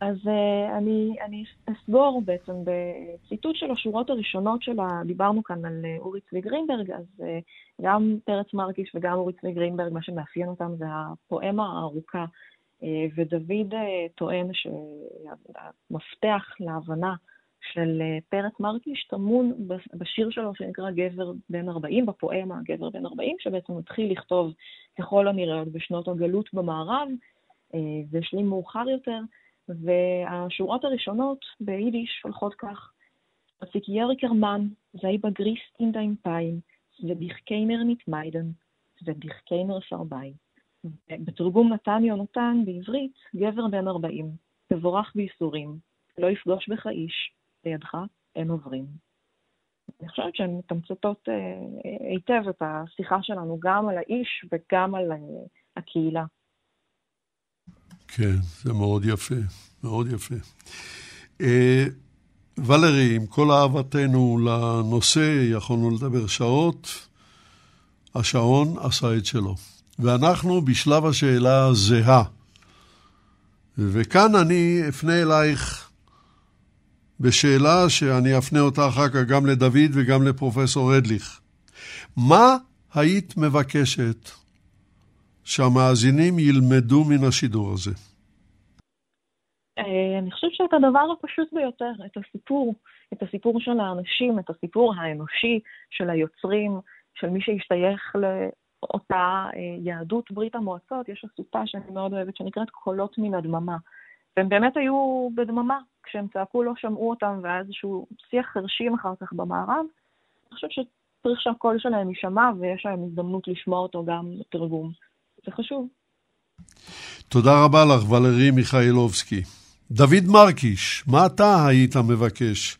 אז uh, אני, אני אסגור בעצם בציטוט של השורות הראשונות שלה, דיברנו כאן על uh, אורי צבי גרינברג, אז uh, גם פרץ מרקיש וגם אורי צבי גרינברג, מה שמאפיין אותם זה הפואמה הארוכה, uh, ודוד uh, טוען שהמפתח להבנה של uh, פרץ מרקיש טמון בשיר שלו שנקרא גבר בן 40, בפואמה גבר בן 40, שבעצם מתחיל לכתוב ככל הנראה בשנות הגלות במערב, uh, והשלים מאוחר יותר. והשורות הראשונות ביידיש הולכות כך: Was ik jerker man, zij begrist in dein Pein, nicht meiden, זה keiner. בתרגום נתן יונתן בעברית, גבר בן 40, תבורך בייסורים, לא יפגוש בך איש, לידך אין עוברים. אני חושבת שהן מתמצתות אה, היטב את השיחה שלנו גם על האיש וגם על אה, הקהילה. כן, זה מאוד יפה, מאוד יפה. אה, ולרי, עם כל אהבתנו לנושא, יכולנו לדבר שעות, השעון עשה את שלו. ואנחנו בשלב השאלה הזהה. וכאן אני אפנה אלייך בשאלה שאני אפנה אותה אחר כך גם לדוד וגם לפרופסור רדליך. מה היית מבקשת שהמאזינים ילמדו מן השידור הזה? אה, אני חושבת שאת הדבר הפשוט ביותר, את הסיפור, את הסיפור של האנשים, את הסיפור האנושי של היוצרים, של מי שהשתייך לאותה אה, יהדות ברית המועצות. יש אסופה שאני מאוד אוהבת שנקראת קולות מן הדממה. והם באמת היו בדממה, כשהם צעקו לא שמעו אותם והיה איזשהו שיח חרשים אחר כך במערב. אני חושבת שצריך שהקול שלהם יישמע ויש להם הזדמנות לשמוע אותו גם בתרגום. זה חשוב. תודה רבה לך, ולרי מיכאילובסקי. דוד מרקיש, מה אתה היית מבקש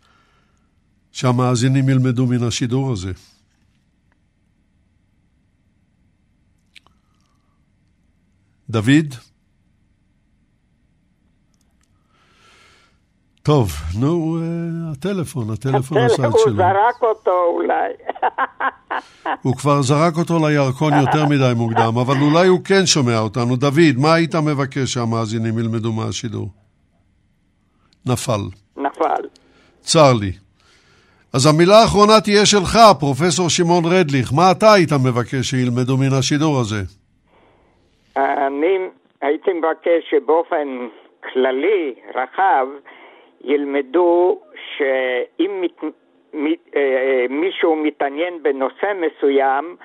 שהמאזינים ילמדו מן השידור הזה? דוד? טוב, נו, אה, הטלפון, הטלפון עשה את שלו. הוא זרק אותו אולי. *laughs* הוא כבר זרק אותו לירקון יותר מדי מוקדם, אבל אולי הוא כן שומע אותנו. דוד, מה היית מבקש שהמאזינים ילמדו מהשידור? נפל. נפל. צר לי. אז המילה האחרונה תהיה שלך, פרופסור שמעון רדליך. מה אתה היית מבקש שילמדו מן השידור הזה? אני הייתי מבקש שבאופן כללי, רחב, ילמדו שאם מת, מת, אה, מישהו מתעניין בנושא מסוים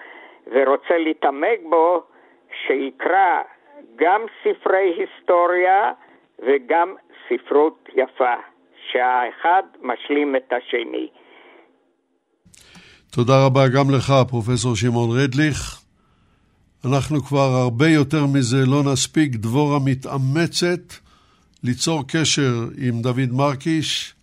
ורוצה להתעמק בו, שיקרא גם ספרי היסטוריה וגם ספרות יפה, שהאחד משלים את השני. תודה רבה גם לך, פרופסור שמעון רדליך. אנחנו כבר הרבה יותר מזה לא נספיק. דבורה מתאמצת ליצור קשר עם דוד מרקיש,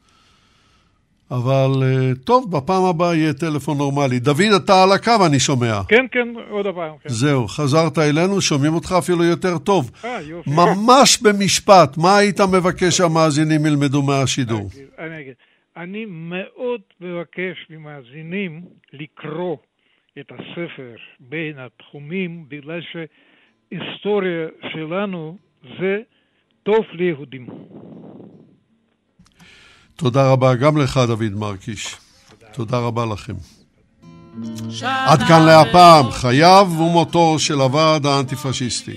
אבל אה, טוב, בפעם הבאה יהיה טלפון נורמלי. דוד, אתה על הקו, אני שומע. כן, כן, עוד הפעם. כן. זהו, חזרת אלינו, שומעים אותך אפילו יותר טוב. אה, יופי. ממש במשפט, מה היית מבקש שהמאזינים ילמדו מהשידור? אני אגיד, אני מאוד מבקש ממאזינים לקרוא את הספר בין התחומים, בגלל שהיסטוריה שלנו זה טוב ליהודים. תודה רבה גם לך, דוד מרקיש. תודה רבה לכם. עד כאן להפעם, חייו ומותו של הוועד האנטי-פשיסטי.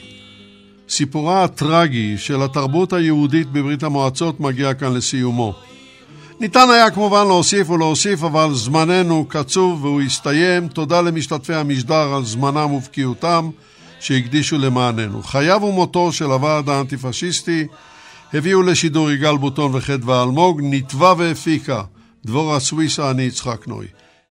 סיפורה הטרגי של התרבות היהודית בברית המועצות מגיע כאן לסיומו. ניתן היה כמובן להוסיף ולהוסיף, אבל זמננו קצוב והוא הסתיים. תודה למשתתפי המשדר על זמנם ובקיאותם שהקדישו למעננו. חייו ומותו של הוועד האנטי-פשיסטי הביאו לשידור יגאל בוטון וחדווה אלמוג, נתבע והפיקה דבורה סוויסה, אני יצחק נוי.